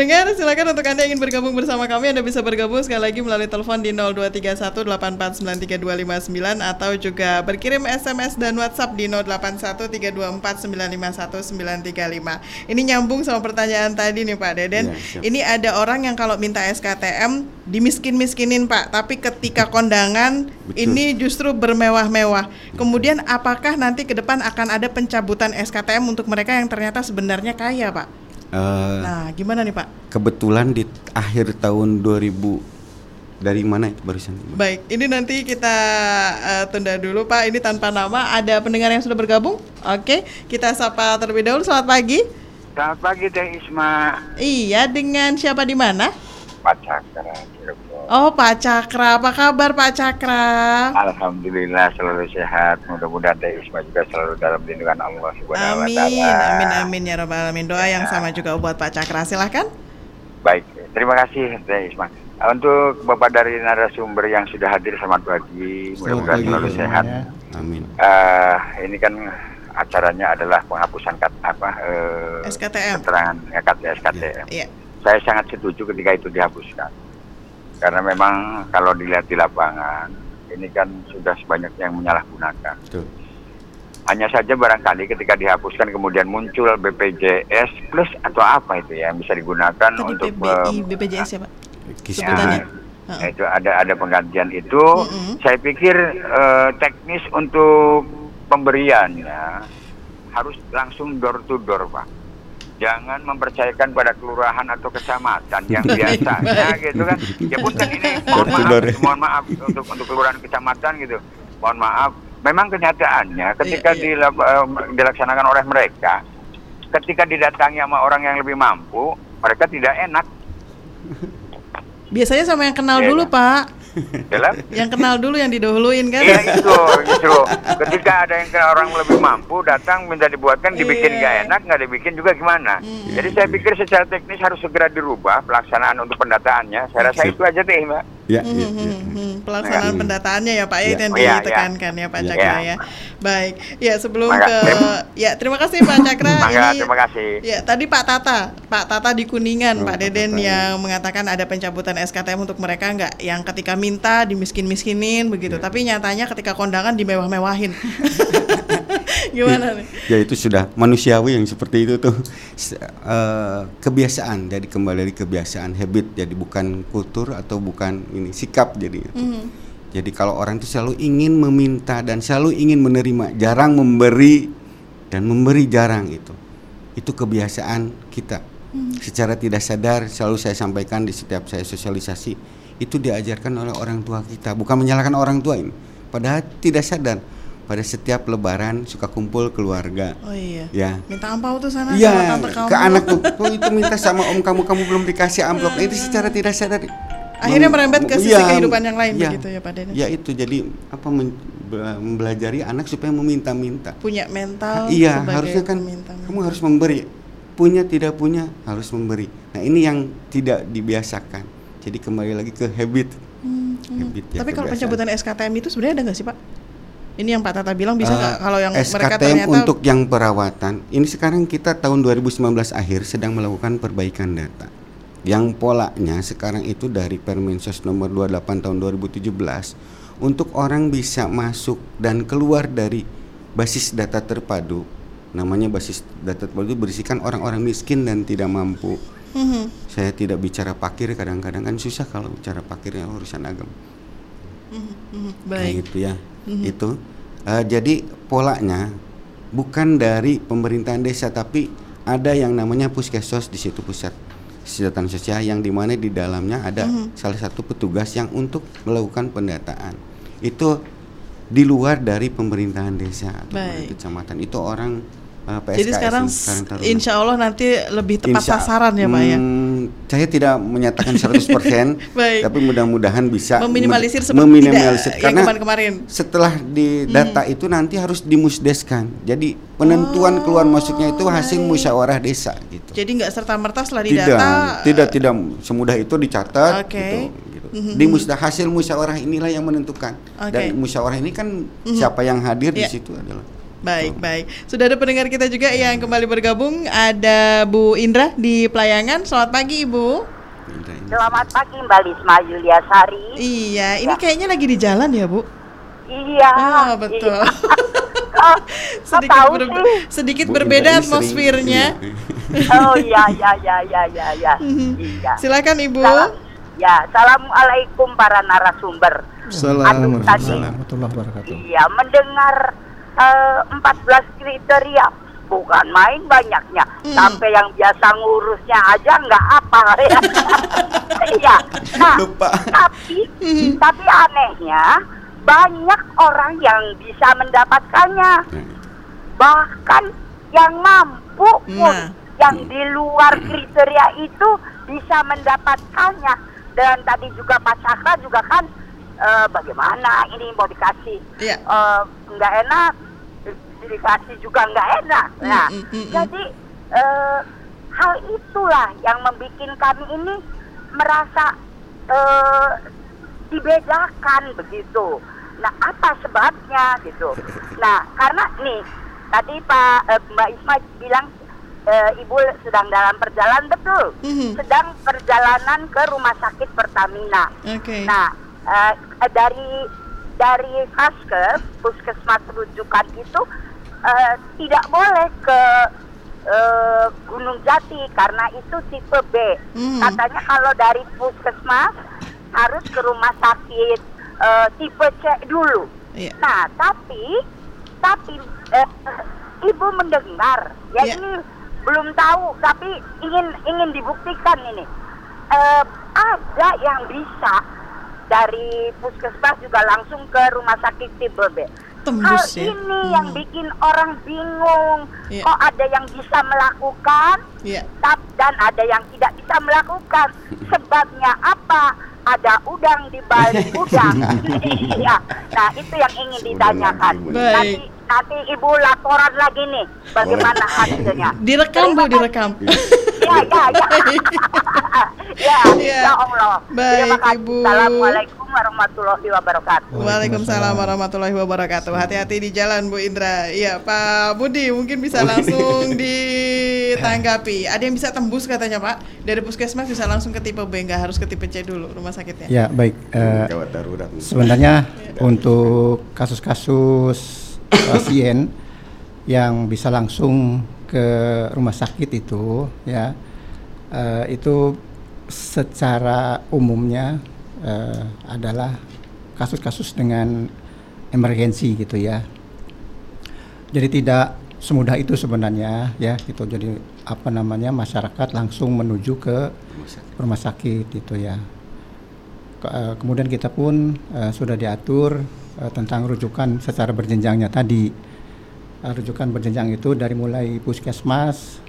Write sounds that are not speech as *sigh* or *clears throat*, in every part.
pendengar, silakan untuk Anda ingin bergabung bersama kami, Anda bisa bergabung sekali lagi melalui telepon di 0231849329 atau juga berkirim SMS dan WhatsApp di 081324951935. Ini nyambung sama pertanyaan tadi nih Pak Deden. Siap. Ini ada orang yang kalau minta SKTM dimiskin-miskinin Pak, tapi ketika kondangan Betul. ini justru bermewah-mewah. Kemudian apakah nanti ke depan akan ada pencabutan SKTM untuk mereka yang ternyata sebenarnya kaya Pak? Eh, Nah, gimana nih Pak? kebetulan di akhir tahun 2000 dari mana itu barusan? Baik, ini nanti kita eh, tunda dulu Pak. Ini tanpa nama. Ada pendengar yang sudah bergabung? Oke, kita sapa terlebih dahulu. Selamat pagi. Selamat pagi Teh Isma Iya, dengan siapa di mana? Pak Cakra. Oh, Pak Cakra. Apa kabar Pak Cakra? Alhamdulillah selalu sehat. Mudah-mudahan Teh Isma juga selalu dalam lindungan Allah Subhanahu wa Amin, taala. amin, amin ya robbal alamin. Doa yang sama juga buat Pak Cakra. Silahkan. Baik, terima kasih Teh Isma. Untuk Bapak dari narasumber yang sudah hadir selamat pagi. Mudah-mudahan selalu sehat. Amin. Eh, ini kan acaranya adalah penghapusan kat, apa eh, SKTM. keterangan ya, kat- SKTM. Iya. Saya sangat setuju ketika itu dihapuskan. Karena memang kalau dilihat di lapangan, ini kan sudah sebanyak yang menyalahgunakan. Betul. Hanya saja barangkali ketika dihapuskan kemudian muncul BPJS plus atau apa itu ya yang bisa digunakan Tadi untuk eh, BPJS ya Pak? Sebutannya. Nah, Heeh. itu ada ada penggantian itu. Mm-mm. Saya pikir eh, teknis untuk pemberiannya harus langsung door to door, Pak. Jangan mempercayakan pada kelurahan atau kecamatan yang *laughs* biasanya gitu kan. Ya *laughs* punten ini mohon maaf, ya. mohon maaf untuk untuk kelurahan kecamatan gitu. Mohon maaf. Memang kenyataannya ketika Iya, iya. dilap- eh, dilaksanakan oleh mereka, ketika didatangi sama orang yang lebih mampu, mereka tidak enak. Biasanya sama yang kenal Iya, dulu iya. Pak. Dalam Yang kenal dulu yang didahuluin kan? Iya itu justru ketika ada yang ke orang lebih mampu datang minta dibuatkan dibikin Iya. nggak enak nggak dibikin juga gimana. Hmm. Jadi saya pikir secara teknis harus segera dirubah pelaksanaan untuk pendataannya. Saya rasa itu aja deh mbak. Ya, Hmm, ya, hmm, ya. hmm, hmm. Pelaksanaan Hmm. pendataannya ya Pak ya Ya. itu yang Oh, iya, iya. ditekankan ya Pak Iya. Cakra Iya. ya. Baik, ya sebelum Maka- ke ya terima kasih Pak Cakra. Mangga, Ini terima kasih. ya tadi Pak Tata, Pak Tata di Kuningan, Oh, Pak Deden Tata, yang mengatakan ada pencabutan SKTM untuk mereka nggak yang ketika minta dimiskin-miskinin begitu, Ya. tapi nyatanya ketika kondangan dimewah-mewahin. *laughs* *laughs* Gimana nih? Ya itu sudah manusiawi yang seperti itu tuh eh, kebiasaan jadi kembali dari kebiasaan habit jadi bukan kultur atau bukan ini sikap jadi itu. Mhm. Jadi kalau orang itu selalu ingin meminta dan selalu ingin menerima, jarang memberi dan memberi jarang itu. Itu kebiasaan kita. Secara tidak sadar selalu saya sampaikan di setiap saya sosialisasi itu diajarkan oleh orang tua kita, bukan menyalahkan orang tua ini. Padahal tidak sadar pada setiap lebaran suka kumpul keluarga. Oh iya. Ya. Minta ampau tuh sana sama Iya, tante kamu. ke anak tuh, "Oh, itu minta sama om kamu, kamu belum dikasih amplop. Itu secara tidak sadar. Akhirnya merembet ke sisi iya, kehidupan yang lain iya. begitu ya Pak. Ya itu jadi apa men- mempelajari anak supaya meminta-minta. Punya mental iya, sebagai harusnya kan peminta. kamu harus memberi. Punya tidak punya harus memberi. Nah, ini yang tidak dibiasakan. Jadi kembali lagi ke habit. Hmm, hmm. Habit ya, Tapi kalau pencabutan SKTM itu sebenarnya ada nggak sih Pak? Ini yang Pak Tata bilang bisa nggak Eh, kalau yang mereka SKTM ternyata untuk yang perawatan ini sekarang kita tahun 2019 akhir sedang melakukan perbaikan data. Yang polanya sekarang itu dari Permensos nomor 28 tahun 2017 untuk orang bisa masuk dan keluar dari basis data terpadu namanya basis data terpadu berisikan orang-orang miskin dan tidak mampu. Mhm. saya tidak bicara pakir kadang-kadang kan susah kalau bicara pakirnya urusan agama Mhm, mhm. Kayak baik. gitu ya Mhm. itu Eh, jadi polanya bukan dari pemerintahan desa tapi ada yang namanya puskesmas di situ pusat kesejahteraan sosial yang di mana di dalamnya ada Mhm. salah satu petugas yang untuk melakukan pendataan itu di luar dari pemerintahan desa atau kecamatan itu orang eh, PSKS Jadi sekarang sekarang insya Allah nanti lebih tepat Insya- sasaran ya Pak ya. Hmm, saya tidak menyatakan 100% *laughs* Baik. tapi mudah-mudahan bisa Meminimalisir meminimalisir. tidak yang karena kemarin-kemarin. setelah di data itu nanti harus dimusdeskan. Jadi penentuan keluar masuknya itu hasil baik. musyawarah desa gitu. Jadi nggak serta merta setelah tidak, didata tidak tidak semudah itu dicatat Oke. gitu. Mhm. Di musda hasil musyawarah inilah yang menentukan. Oke. Dan musyawarah ini kan Mhm. siapa yang hadir di Iya. situ adalah Baik, baik. Sudah ada pendengar kita juga yang kembali bergabung. Ada Bu Indra di Pelayangan. Selamat pagi, Ibu. Selamat pagi Mbak Lisma Yulia Sari. Iya, ini kayaknya lagi di jalan ya, Bu? Iya. Ah, betul. Iya. *laughs* Kok sedikit tahu ber- sih? sedikit Bu berbeda Indra ini sering- atmosfernya. iya. Oh iya iya iya iya iya iya. Mhm. Iya. Silakan, Ibu. Salam, ya, assalamualaikum para narasumber. Tadi warahmatullahi wabarakatuh. iya mendengar eh, 14 kriteria bukan main banyaknya Hmm. sampai yang biasa ngurusnya aja nggak apa ya. *laughs* Iya. Nah, Lupa. tapi Hmm. tapi anehnya banyak orang yang bisa mendapatkannya bahkan yang mampu pun Nah. yang di luar kriteria itu bisa mendapatkannya dan tadi juga Pak Cakra juga kan eh, bagaimana ini mau dikasih Iya. eh, nggak enak dikasih juga nggak enak nah Mm, mm, mm, mm. jadi eh, hal itulah yang membuat kami ini merasa eh, dibedakan begitu. Nah, apa sebabnya gitu? Nah, karena nih tadi Pak eh, Mbak Isma bilang Ibu sedang dalam perjalanan betul, Mhm. sedang perjalanan ke rumah sakit Pertamina. Oke. Nah, eh, dari dari Faskes, puskesmas rujukan itu eh, tidak boleh ke eh, Gunung Jati karena itu tipe B. Hmm. Katanya kalau dari puskesmas harus ke rumah sakit eh, tipe C dulu. Iya. Nah, tapi tapi eh, ibu mendengar ya Iya. ini belum tahu tapi ingin ingin dibuktikan ini Eh, ada yang bisa dari puskesmas juga langsung ke rumah sakit tipe B. Tembus Hal ya. ini Hmm. yang bikin orang bingung. Iya. Kok ada yang bisa melakukan Iya. tap- dan ada yang tidak bisa melakukan. Sebabnya apa? Ada udang di balik *laughs* udang. Iya. Nah, itu yang ingin ditanyakan. Baik. Nanti nanti Ibu laporan lagi nih bagaimana hasilnya. Direkam, Bu, direkam. *laughs* Ya, ya, ya. ya, Iya. ya Allah. Baik. Ibu. Assalamualaikum warahmatullahi wabarakatuh. Waalaikumsalam warahmatullahi wabarakatuh. Hati-hati di jalan Bu Indra. Iya, Pak Budi mungkin bisa langsung *laughs* ditanggapi. Ada yang bisa tembus katanya Pak dari puskesmas bisa langsung ke tipe B, nggak harus ke tipe C dulu rumah sakitnya. Ya baik. eh, Gawat darurat. sebenarnya untuk kasus-kasus pasien yang bisa langsung ke rumah sakit itu, ya eh, itu secara umumnya eh, adalah kasus-kasus dengan emergensi gitu ya. Jadi tidak semudah itu sebenarnya ya gitu. Jadi apa namanya masyarakat langsung menuju ke rumah sakit gitu ya. Ke- eh, kemudian kita pun eh, sudah diatur eh, tentang rujukan secara berjenjangnya tadi. Eh, rujukan berjenjang itu dari mulai puskesmas,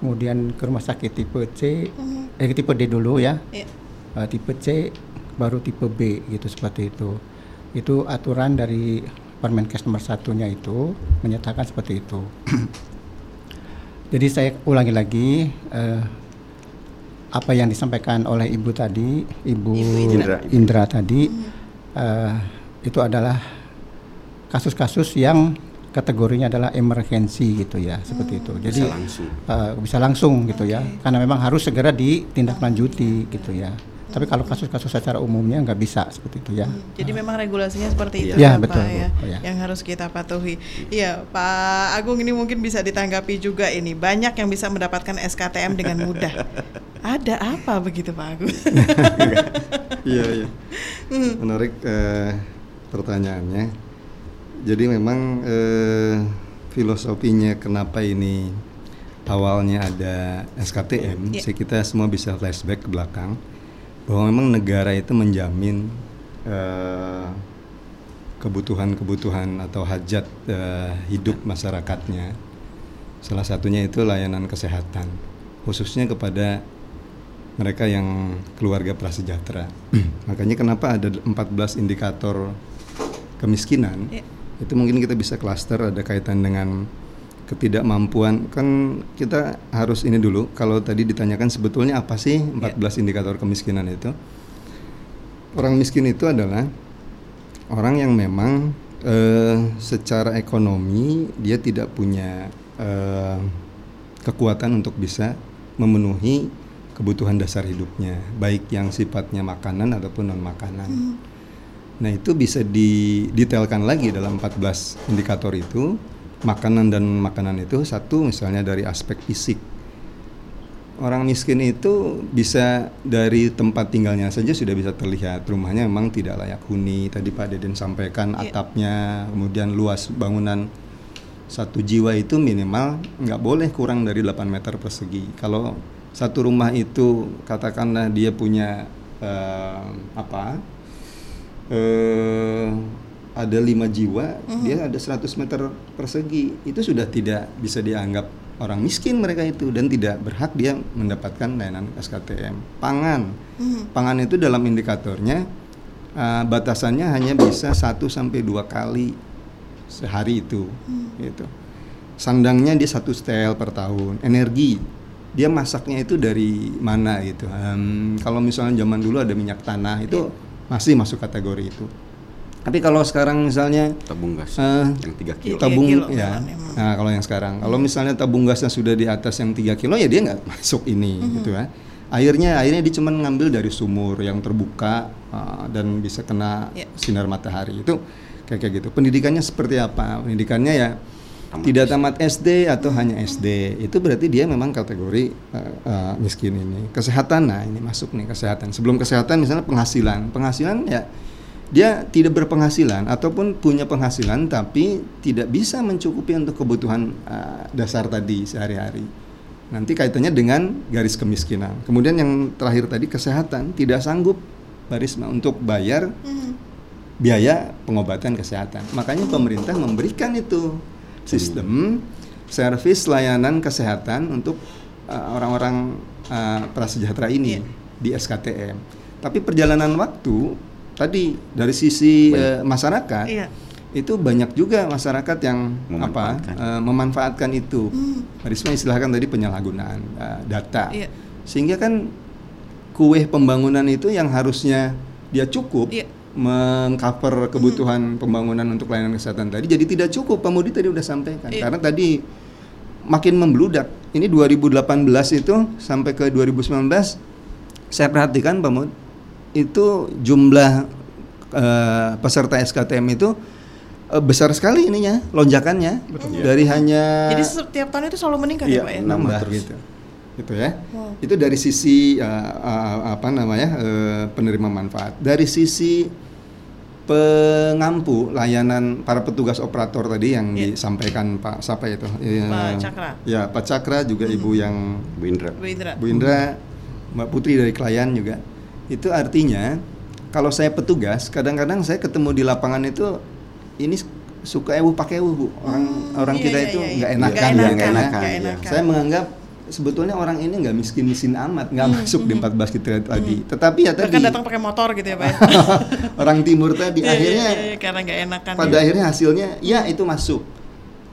kemudian ke rumah sakit tipe C, eh tipe D dulu ya, Iya. Eh, tipe C, baru tipe B gitu seperti itu. Itu aturan dari Permenkes nomor satunya itu menyatakan seperti itu. *clears throat* Jadi saya ulangi lagi eh, apa yang disampaikan oleh ibu tadi, ibu, Indra. Indra, tadi eh, itu adalah kasus-kasus yang kategorinya adalah emergensi gitu ya, seperti itu. Jadi Bisa langsung. eh, bisa langsung gitu ya, karena memang harus segera ditindaklanjuti gitu ya. Tapi kalau kasus-kasus secara umumnya nggak bisa seperti itu ya. Jadi memang regulasinya seperti itu Iya, kan, betul, Pak ya, Bu. Ya. yang harus kita patuhi. Iya, Pak Agung ini mungkin bisa ditanggapi juga ini banyak yang bisa mendapatkan SKTM dengan mudah. *laughs* Ada apa begitu Pak Agung? *laughs* Iya iya. Menarik eh, pertanyaannya. Jadi memang eh, filosofinya kenapa ini awalnya ada SKTM, Iya. sih kita semua bisa flashback ke belakang bahwa memang negara itu menjamin eh, kebutuhan-kebutuhan atau hajat eh, hidup masyarakatnya. Salah satunya itu layanan kesehatan, khususnya kepada mereka yang keluarga prasejahtera. *clears throat* Makanya kenapa ada 14 indikator kemiskinan? Iya. Itu mungkin kita bisa klaster ada kaitan dengan ketidakmampuan. Kan kita harus ini dulu kalau tadi ditanyakan sebetulnya apa sih 14 indikator kemiskinan itu? Orang miskin itu adalah orang yang memang eh, secara ekonomi dia tidak punya eh, kekuatan untuk bisa memenuhi kebutuhan dasar hidupnya, baik yang sifatnya makanan ataupun non makanan. Nah, itu bisa didetailkan lagi dalam 14 indikator itu. Makanan dan makanan itu satu misalnya dari aspek fisik. Orang miskin itu bisa dari tempat tinggalnya saja sudah bisa terlihat rumahnya memang tidak layak huni. Tadi Pak Deden sampaikan Iya. atapnya, kemudian luas bangunan satu jiwa itu minimal nggak boleh kurang dari 8 meter persegi. Kalau satu rumah itu katakanlah dia punya eh, apa eh, ada lima jiwa, dia ada 100 meter persegi, itu sudah tidak bisa dianggap orang miskin mereka itu dan tidak berhak dia mendapatkan layanan SKTM. Pangan, pangan itu dalam indikatornya eh, batasannya hanya bisa 1 sampai dua kali sehari itu, gitu. Sandangnya dia satu setel per tahun. Energi, dia masaknya itu dari mana gitu. Em, kalau misalnya zaman dulu ada minyak tanah itu masih masuk kategori itu. Tapi kalau sekarang misalnya tabung gas eh, yang 3 kilo. Tiga tabung kilo ya. kan. Nah, kalau yang sekarang, kalau misalnya tabung gasnya sudah di atas yang 3 kilo ya dia nggak *laughs* masuk ini gitu ya. Airnya airnya dia cuma ngambil dari sumur yang terbuka uh, dan bisa kena Ya. sinar matahari. Itu kayak kayak gitu. Pendidikannya seperti apa? Pendidikannya ya Tamat tidak tamat SD atau hanya SD. Itu berarti dia memang kategori uh, uh, miskin ini. Kesehatan nah ini masuk nih kesehatan. Sebelum kesehatan misalnya penghasilan. Penghasilan ya dia tidak berpenghasilan ataupun punya penghasilan tapi tidak bisa mencukupi untuk kebutuhan uh, dasar tadi sehari-hari. Nanti kaitannya dengan garis kemiskinan. Kemudian yang terakhir tadi kesehatan tidak sanggup Barisma untuk bayar Hmm. biaya pengobatan kesehatan. Makanya pemerintah memberikan itu sistem servis layanan kesehatan untuk uh, orang-orang uh, prasejahtera ini Iya. di SKTM. Tapi perjalanan waktu tadi dari sisi uh, masyarakat Iya. itu banyak juga masyarakat yang Memanfaatkan. apa uh, memanfaatkan itu. Hmm. Risma istilahkan tadi penyalahgunaan uh, data. Iya. Sehingga kan kue pembangunan itu yang harusnya dia cukup Iya. Mengcover kebutuhan pembangunan untuk layanan kesehatan tadi jadi tidak cukup Pak Mudi tadi udah sampaikan Iya. karena tadi makin membludak ini 2018 itu sampai ke 2019 saya perhatikan Pak Mud itu jumlah eh, peserta SKTM itu eh, besar sekali ininya lonjakannya dari hanya Jadi setiap tahun itu selalu meningkat Iya, ya Pak ya? nambah terus. gitu. Gitu ya. Wow. Itu dari sisi uh, uh, apa namanya? uh, penerima manfaat. Dari sisi pengampu layanan para petugas operator tadi yang Iya. disampaikan Pak siapa itu? Ya, Pak Cakra. Ya, Pak Cakra juga Ibu yang Bu Indra. Bu Indra. Bu Indra, Mbak Putri dari klien juga. Itu artinya kalau saya petugas, kadang-kadang saya ketemu di lapangan itu ini suka ewu pakai ewu Bu. Orang orang iya, kita iya, itu iya, iya. nggak Nggak enakan, enakan, ya, nggak enakan, nggak iya. enakan. Saya menganggap sebetulnya orang ini nggak miskin-miskin amat, nggak Hmm, masuk di 14 kita tadi. Tetapi ya tadi Bahkan datang pakai motor gitu ya Pak ya? *laughs* orang timur tadi Iya, iya, akhirnya iya, karena nggak enakan. pada ya. akhirnya hasilnya ya itu masuk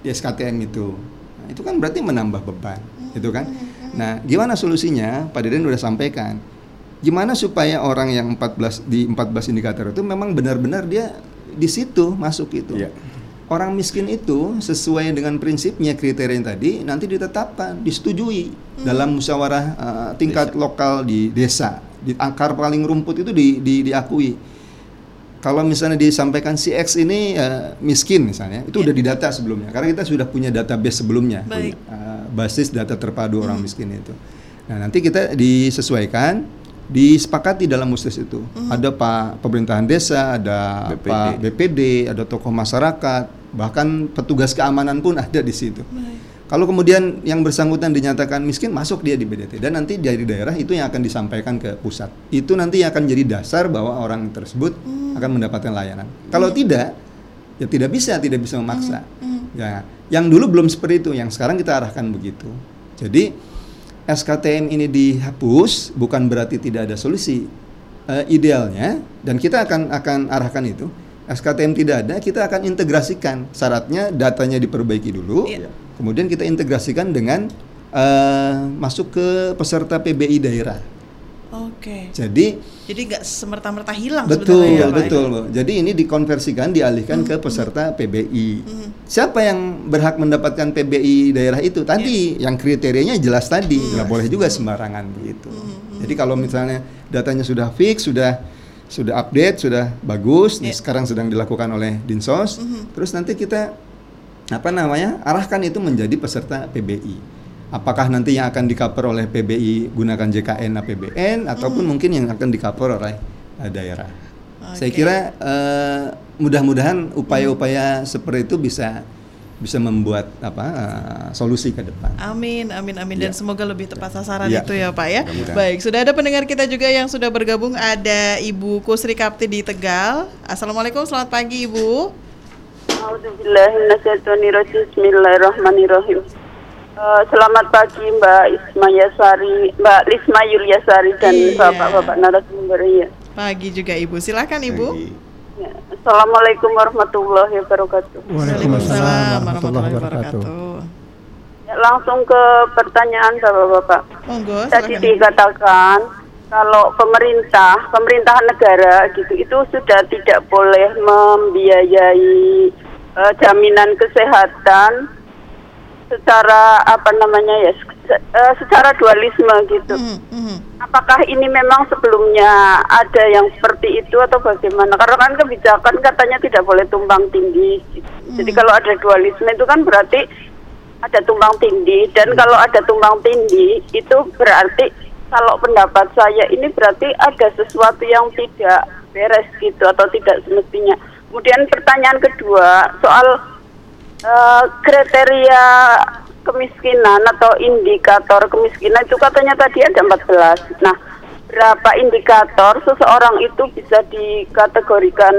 di SKTM itu. Nah, itu kan berarti menambah beban, gitu kan? Nah, gimana solusinya? Pak Deden udah sampaikan. Gimana supaya orang yang 14 di 14 indikator itu memang benar-benar dia di situ masuk itu. Iya. Orang miskin itu sesuai dengan prinsipnya kriteria yang tadi nanti ditetapkan, disetujui dalam musyawarah uh, tingkat lokal di desa. Di akar paling rumput itu di, di- diakui kalau misalnya disampaikan si X ini eh, miskin misalnya, itu udah didata sebelumnya. Karena kita sudah punya database sebelumnya, Baik. Eh, basis data terpadu orang miskin itu. Nah nanti kita disesuaikan, disepakati dalam mustis itu. Ada pak pemerintahan desa, ada BPD. pak BPD, ada tokoh masyarakat, bahkan petugas keamanan pun ada di situ. Kalau kemudian yang bersangkutan dinyatakan miskin, masuk dia di BDT dan nanti dari daerah itu yang akan disampaikan ke pusat. Itu nanti yang akan jadi dasar bahwa orang tersebut akan mendapatkan layanan. Kalau tidak, ya tidak bisa, tidak bisa memaksa. Ya, yang dulu belum seperti itu, yang sekarang kita arahkan begitu. Jadi SKTM ini dihapus bukan berarti tidak ada solusi. Eh, idealnya dan kita akan akan arahkan itu. SKTM tidak ada, kita akan integrasikan. Syaratnya datanya diperbaiki dulu. Iya. Kemudian kita integrasikan dengan eh, masuk ke peserta PBI daerah. Oke. Jadi Jadi nggak semerta-merta hilang betul ya, Pak, ya? betul. Jadi ini dikonversikan dialihkan ke peserta PBI. Siapa yang berhak mendapatkan PBI daerah itu? Tadi yang kriterianya jelas tadi, nggak boleh juga sembarangan begitu. Jadi kalau misalnya datanya sudah fix, sudah sudah update, sudah bagus, Iya. sekarang sedang dilakukan oleh Dinsos, terus nanti kita apa namanya arahkan itu menjadi peserta PBI. Apakah nanti yang akan di cover oleh PBI gunakan JKN APBN ataupun mungkin yang akan di cover oleh eh, daerah. Saya Oke. kira eh, mudah-mudahan upaya-upaya seperti itu bisa bisa membuat apa eh, solusi ke depan. Amin, amin, amin, dan Ya. semoga lebih tepat sasaran Ya. itu ya Pak ya. Mudah-mudahan. Baik, sudah ada pendengar kita juga yang sudah bergabung. Ada Ibu Kusri Kapti di Tegal. Assalamualaikum, selamat pagi Ibu. Bismillahirrahmanirrahim. Eh, selamat pagi Mbak Isma Yasari, Mbak Lisma Yuliasari dan Iya. bapak-bapak narasumber ya. Pagi juga Ibu. Silakan Ibu. Pagi. Assalamualaikum warahmatullahi wabarakatuh. Waalaikumsalam warahmatullahi wabarakatuh. Ya, langsung ke pertanyaan bapak-bapak. Monggo, Tadi dikatakan kalau pemerintah, pemerintahan negara gitu itu sudah tidak boleh membiayai eh, jaminan kesehatan secara apa namanya ya, eh, secara dualisme gitu. Mhm, mhm. Apakah ini memang sebelumnya ada yang seperti itu atau bagaimana? Karena kan kebijakan katanya tidak boleh tumpang tindih. gitu. Jadi kalau ada dualisme itu kan berarti ada tumpang tindih dan kalau ada tumpang tindih itu berarti kalau pendapat saya ini berarti ada sesuatu yang tidak beres gitu atau tidak semestinya. Kemudian pertanyaan kedua soal eh, kriteria kemiskinan atau indikator kemiskinan itu katanya tadi ada 14. Nah, berapa indikator seseorang itu bisa dikategorikan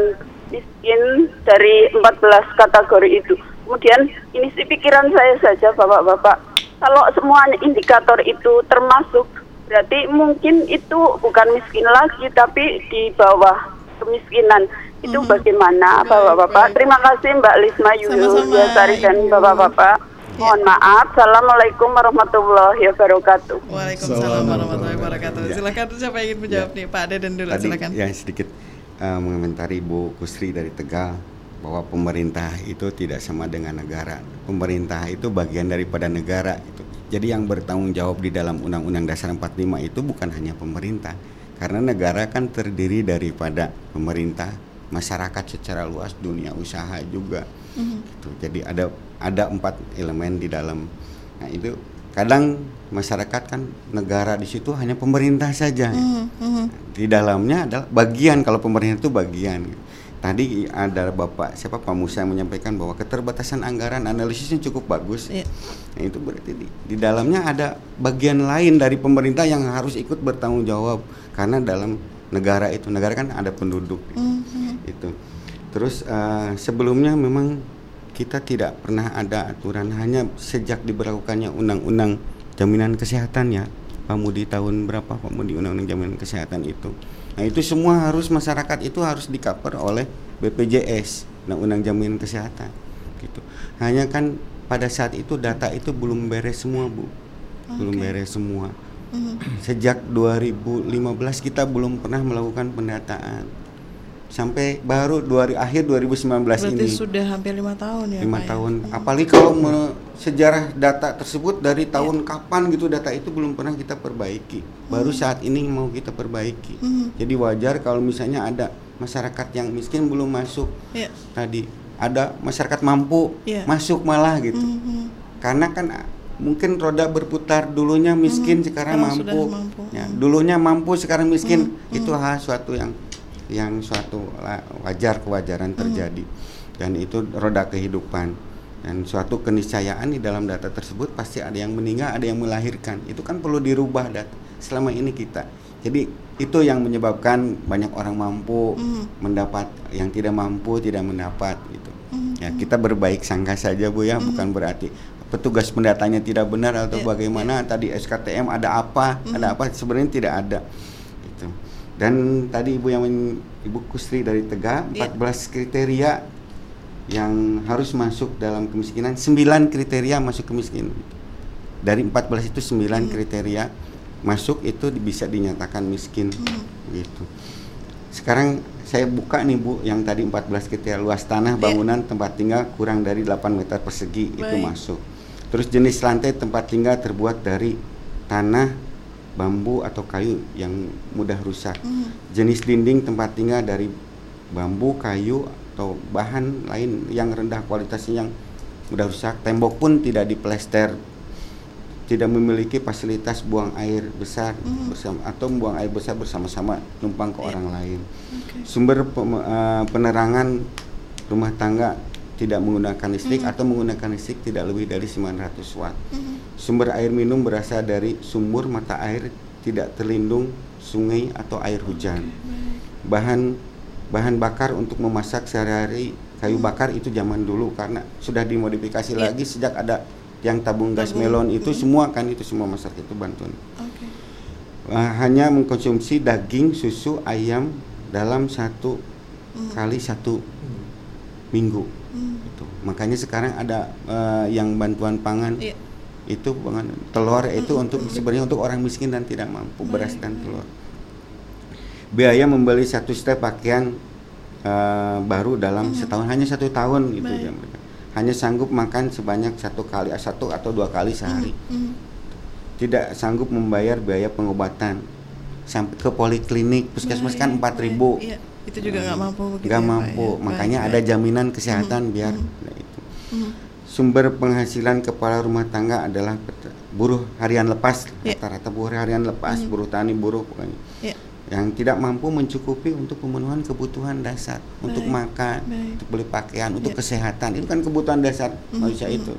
miskin dari 14 kategori itu. Kemudian ini sih pikiran saya saja Bapak-bapak. Kalau semua indikator itu termasuk berarti mungkin itu bukan miskin lagi tapi di bawah kemiskinan. Itu bagaimana Baik, Bapak-bapak? baik. Terima kasih Mbak Lisma Sama-sama, Yuliasari dan. Bapak-bapak. Mohon maaf. Assalamualaikum warahmatullahi wabarakatuh. Waalaikumsalam warahmatullahi wabarakatuh. Ya. Silakan siapa yang ingin menjawab nih Pak Deden dulu Tadi silakan. yang sedikit eh, mengomentari Bu Kusri dari Tegal bahwa pemerintah itu tidak sama dengan negara. Pemerintah itu bagian daripada negara itu. Jadi yang bertanggung jawab di dalam Undang-Undang Dasar 45 itu bukan hanya pemerintah. Karena negara kan terdiri daripada pemerintah, masyarakat secara luas, dunia usaha juga. Gitu. Jadi ada ada empat elemen di dalam. Nah itu kadang masyarakat kan negara di situ hanya pemerintah saja. Mhm, mhm. Di dalamnya adalah bagian kalau pemerintah itu bagian. Tadi ada Bapak siapa Pak Musa yang menyampaikan bahwa keterbatasan anggaran analisisnya cukup bagus. Iya. Nah, itu berarti di, di dalamnya ada bagian lain dari pemerintah yang harus ikut bertanggung jawab karena dalam negara itu negara kan ada penduduk Mhm. Itu. Terus eh, sebelumnya memang kita tidak pernah ada aturan hanya sejak diberlakukannya undang-undang jaminan kesehatan ya Pak Mudi tahun berapa Pak Mudi undang-undang jaminan kesehatan itu. Nah itu semua harus masyarakat itu harus di cover oleh BPJS undang-undang jaminan kesehatan gitu. Hanya kan pada saat itu data itu belum beres semua Bu, belum beres semua. Mhm. Sejak 2015 kita belum pernah melakukan pendataan sampai baru dua, akhir 2019 Berarti ini sudah hampir lima tahun ya lima Pak ya? tahun apalagi kalau me- sejarah data tersebut dari tahun kapan gitu data itu belum pernah kita perbaiki baru saat ini mau kita perbaiki Mhm. jadi wajar kalau misalnya ada masyarakat yang miskin belum masuk Iya. tadi ada masyarakat mampu Iya. masuk malah gitu Mhm. karena kan mungkin roda berputar dulunya miskin sekarang, Hmm, Sekarang sudah mampu, mampu. Ya, Hmm. dulunya mampu sekarang miskin Hmm, itu hal suatu yang yang suatu wajar kewajaran Hmm. terjadi. Dan itu roda kehidupan. Dan suatu keniscayaan di dalam data tersebut pasti ada yang meninggal ada yang melahirkan. Itu kan perlu dirubah data selama ini kita. Jadi itu yang menyebabkan banyak orang mampu Hmm. mendapat yang tidak mampu tidak mendapat gitu. Hmm. ya kita berbaik sangka saja bu ya bukan berarti petugas pendatanya tidak benar atau Iya, bagaimana. tadi SKTM ada apa ada apa? Sebenarnya tidak ada dan tadi ibu yang ibu Kusri dari Tegak Iya. 14 kriteria yang harus masuk dalam kemiskinan 9 kriteria masuk kemiskinan dari 14 itu 9 kriteria masuk itu bisa dinyatakan miskin gitu. Sekarang saya buka nih Bu yang tadi 14 kriteria luas tanah Iya. bangunan tempat tinggal kurang dari 8 meter persegi itu Baik. masuk. Terus jenis lantai tempat tinggal terbuat dari tanah, bambu atau kayu yang mudah rusak. Hmm. Jenis dinding tempat tinggal dari bambu, kayu atau bahan lain yang rendah kualitasnya yang mudah rusak. Tembok pun tidak diplester tidak memiliki fasilitas buang air besar bersama atau buang air besar bersama-sama numpang ke orang lain. Sumber pem- eh, penerangan rumah tangga tidak menggunakan listrik atau menggunakan listrik tidak lebih dari 900 watt. Sumber air minum berasal dari sumur mata air tidak terlindung sungai atau air hujan. Bahan bahan bakar untuk memasak sehari-hari kayu bakar itu zaman dulu karena sudah dimodifikasi Iya. lagi sejak ada yang tabung gas Tabung. melon itu semua kan itu semua masak itu bantuan. Oke. Uh, hanya mengkonsumsi daging, susu, ayam dalam satu kali satu minggu. Itu. Makanya sekarang ada uh, yang bantuan pangan Iya. Itu telur itu untuk sebenarnya untuk orang miskin dan tidak mampu beras dan telur. Biaya membeli satu setel pakaian uh, baru dalam setahun hanya satu tahun gitu Baik. ya mereka. Hanya sanggup makan sebanyak satu kali satu atau dua kali sehari. Tidak sanggup membayar biaya pengobatan. Sampai ke poliklinik puskesmas kan empat ribu. Iya, itu juga nggak mampu nggak ya, mampu. ya. makanya Baik, ada jaminan kesehatan biar nah, itu. Sumber penghasilan kepala rumah tangga adalah buruh harian lepas Iya. rata-rata buruh harian lepas buruh tani buruh pokoknya Iya. yang tidak mampu mencukupi untuk pemenuhan kebutuhan dasar untuk Baik, makan baik. untuk beli pakaian untuk Iya. kesehatan itu kan kebutuhan dasar Mhm, manusia mhm. itu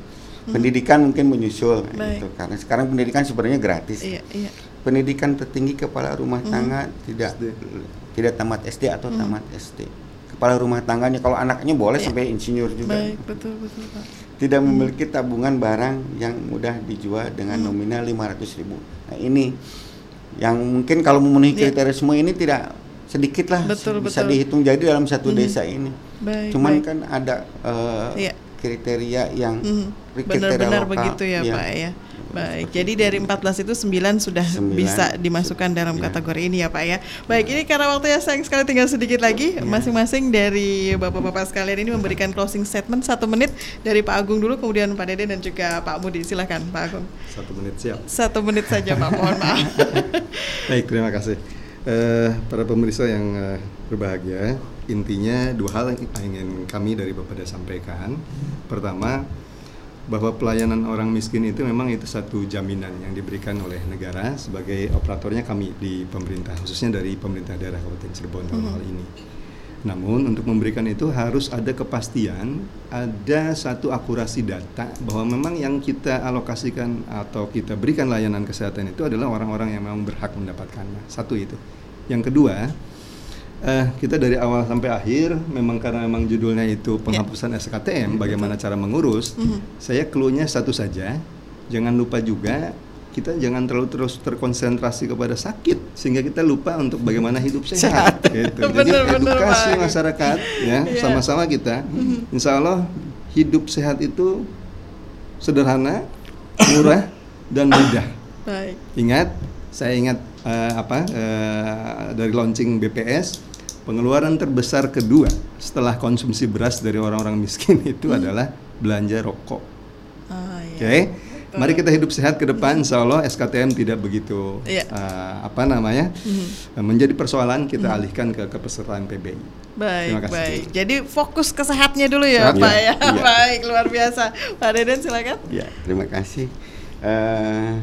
pendidikan mungkin menyusul Baik. itu karena sekarang pendidikan sebenarnya gratis Iya, iya. pendidikan tertinggi kepala rumah Mhm. tangga tidak tidak tamat SD atau tamat SD. Kepala rumah tangganya kalau anaknya boleh Iya. sampai insinyur juga. Baik, betul betul Pak. Tidak memiliki tabungan barang yang mudah dijual dengan Mhm. nominal 500 ribu. Nah ini yang mungkin kalau memenuhi Iya. kriteria semua ini tidak sedikit lah Betul, bisa betul. dihitung jadi dalam satu Mhm. desa ini. Baik. Cuman baik. kan ada eh, Iya. kriteria yang Mhm. kriteria Benar-benar lokal, begitu ya, iya. Pak ya. Baik, jadi dari 14 itu 9 sudah Sembilan. bisa dimasukkan dalam Iya. kategori ini ya Pak ya. Baik, ini karena waktunya sayang sekali tinggal sedikit lagi. Iya. Masing-masing dari Bapak-Bapak sekalian ini memberikan closing statement satu menit dari Pak Agung dulu, kemudian Pak Dede dan juga Pak Mudi. Silahkan Pak Agung. Satu menit siap. Satu menit saja Pak, mohon maaf. *laughs* Baik, terima kasih. Eh, para pemirsa yang eh, berbahagia, intinya dua hal yang ingin kami dari Bapak sampaikan. Pertama, bahwa pelayanan orang miskin itu memang itu satu jaminan yang diberikan oleh negara sebagai operatornya kami di pemerintah, khususnya dari pemerintah daerah Kabupaten Cirebon dalam hal ini. Namun untuk memberikan itu harus ada kepastian, ada satu akurasi data bahwa memang yang kita alokasikan atau kita berikan layanan kesehatan itu adalah orang-orang yang memang berhak mendapatkannya. Satu itu. Yang kedua, eh, kita dari awal sampai akhir memang karena memang judulnya itu penghapusan SKTM, bagaimana cara mengurus. Mhm. Saya clue-nya satu saja, jangan lupa juga kita jangan terlalu terus terkonsentrasi kepada sakit sehingga kita lupa untuk bagaimana hidup sehat. Gitu. *laughs* Jadi Bener, bener, edukasi Pak. masyarakat ya Iya. sama-sama kita, insya Allah hidup sehat itu sederhana, murah *coughs* dan mudah. Baik. Ingat, saya ingat eh, apa eh, dari launching BPS pengeluaran terbesar kedua setelah konsumsi beras dari orang-orang miskin *laughs* itu adalah belanja rokok. Ah, Oke, iya. mari kita hidup sehat ke depan. Insya Allah SKTM tidak begitu Iya. eh, apa namanya eh, menjadi persoalan kita alihkan ke kepesertaan PBI. Baik, Terima kasih. baik. Jadi fokus ke sehatnya dulu ya, Sehat, Pak iya. ya. Iya. *laughs* Baik, luar biasa. Pak Deden silakan. Ya, terima kasih. Eh,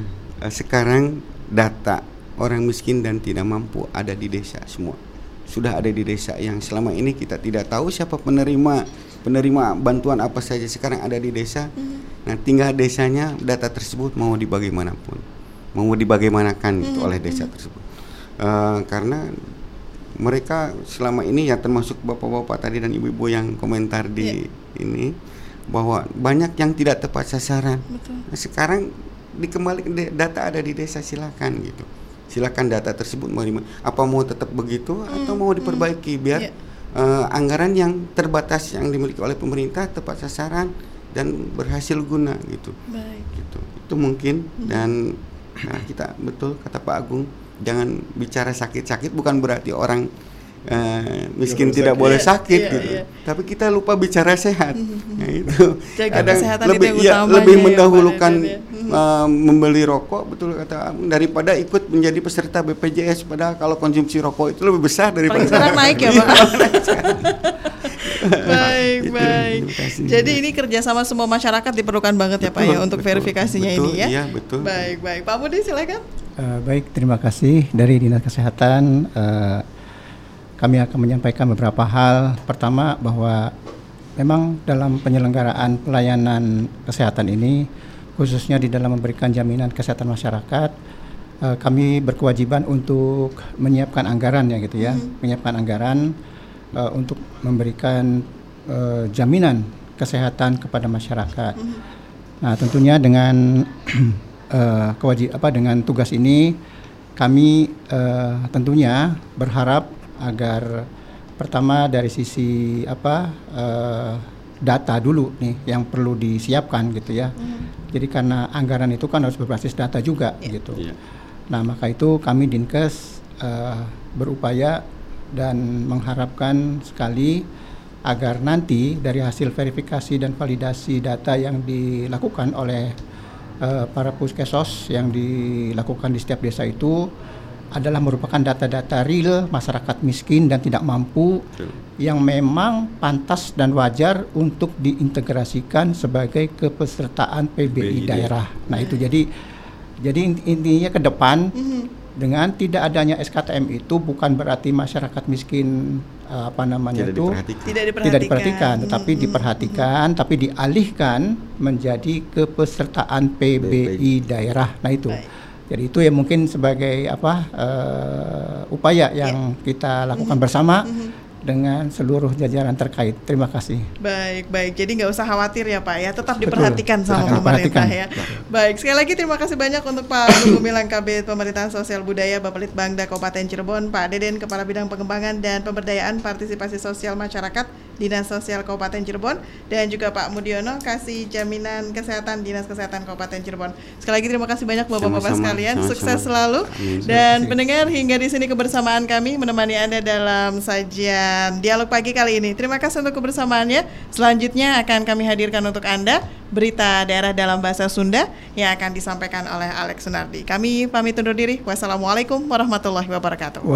sekarang data orang miskin dan tidak mampu ada di desa semua. Sudah ada di desa yang selama ini kita tidak tahu siapa penerima penerima bantuan apa saja sekarang ada di desa. Nah, tinggal desanya data tersebut mau dibagaimanapun, mau dibagaimanakan gitu oleh desa tersebut. Eh, karena mereka selama ini ya termasuk bapak-bapak tadi dan ibu-ibu yang komentar di ini bahwa banyak yang tidak tepat sasaran. Betul. Nah, sekarang dikembali data ada di desa silakan gitu. Silakan data tersebut mau di- apa mau tetap begitu atau mau diperbaiki biar Iya. eh, anggaran yang terbatas yang dimiliki oleh pemerintah tepat sasaran dan berhasil guna gitu. Baik. Gitu. Itu mungkin dan Nah, kita betul kata Pak Agung, jangan bicara sakit-sakit bukan berarti orang eh, miskin tidak sakit. boleh Iya, sakit iya, gitu. iya. Tapi kita lupa bicara sehat. *laughs* Nah, itu Jaga kadang kesehatan itu lebih yang ya, utamanya lebih ya, Pak mendahulukan ya. Eh, membeli rokok betul kata daripada ikut menjadi peserta BPJS padahal kalau konsumsi rokok itu lebih besar daripada Paling sekarang naik ya, *laughs* Pak. baik, Itu, baik. terima kasih. Jadi ini kerjasama semua masyarakat diperlukan banget ya Pak ya Betul, untuk betul, verifikasinya betul, ini ya. iya, betul. Baik, baik. Pak Budi silakan. Eh, baik, terima kasih dari Dinas Kesehatan. eh, kami akan menyampaikan beberapa hal. Pertama bahwa memang dalam penyelenggaraan pelayanan kesehatan ini, khususnya di dalam memberikan jaminan kesehatan masyarakat, eh, kami berkewajiban untuk menyiapkan anggaran ya gitu ya, menyiapkan anggaran eh, untuk memberikan eh, jaminan kesehatan kepada masyarakat. Nah, tentunya dengan *clears throat* eh, kewajib apa dengan tugas ini kami eh, tentunya berharap agar pertama dari sisi apa eh, data dulu nih yang perlu disiapkan gitu ya. Jadi karena anggaran itu kan harus berbasis data juga gitu. Iya. Nah, maka itu kami Dinkes eh, berupaya dan mengharapkan sekali agar nanti dari hasil verifikasi dan validasi data yang dilakukan oleh eh, para puskesos yang dilakukan di setiap desa itu adalah merupakan data-data real masyarakat miskin dan tidak mampu yang memang pantas dan wajar untuk diintegrasikan sebagai kepesertaan PBI PBI daerah. Nah, itu jadi jadi int- intinya ke depan dengan tidak adanya SKTM itu bukan berarti masyarakat miskin eh, apa namanya Tidak itu diperhatikan. Tidak diperhatikan. tidak diperhatikan, tetapi Hmm, hmm, diperhatikan, tapi dialihkan menjadi kepesertaan PBI daerah. Nah itu, Baik. Jadi itu ya mungkin sebagai apa eh, upaya yang kita lakukan bersama dengan seluruh jajaran terkait. Terima kasih. Baik, baik. Jadi nggak usah khawatir ya Pak ya, tetap Betul. diperhatikan sama Akan pemerintah ya. Baik, sekali lagi terima kasih banyak untuk Pak Gumilang Kabit Pemerintahan Sosial Budaya Bapelit Bangda Kabupaten Cirebon, Pak Deden Kepala Bidang Pengembangan dan Pemberdayaan Partisipasi Sosial Masyarakat Dinas Sosial Kabupaten Cirebon dan juga Pak Mudiono Kasih Jaminan Kesehatan Dinas Kesehatan Kabupaten Cirebon. Sekali lagi terima kasih banyak Bapak-bapak sekalian, sama-sama. sukses selalu. Amin. Dan pendengar hingga di sini kebersamaan kami menemani Anda dalam sajian dialog pagi kali ini. Terima kasih untuk kebersamaannya. Selanjutnya akan kami hadirkan untuk Anda berita daerah dalam bahasa Sunda yang akan disampaikan oleh Alex Sunardi. Kami pamit undur diri. Wassalamualaikum warahmatullahi wabarakatuh.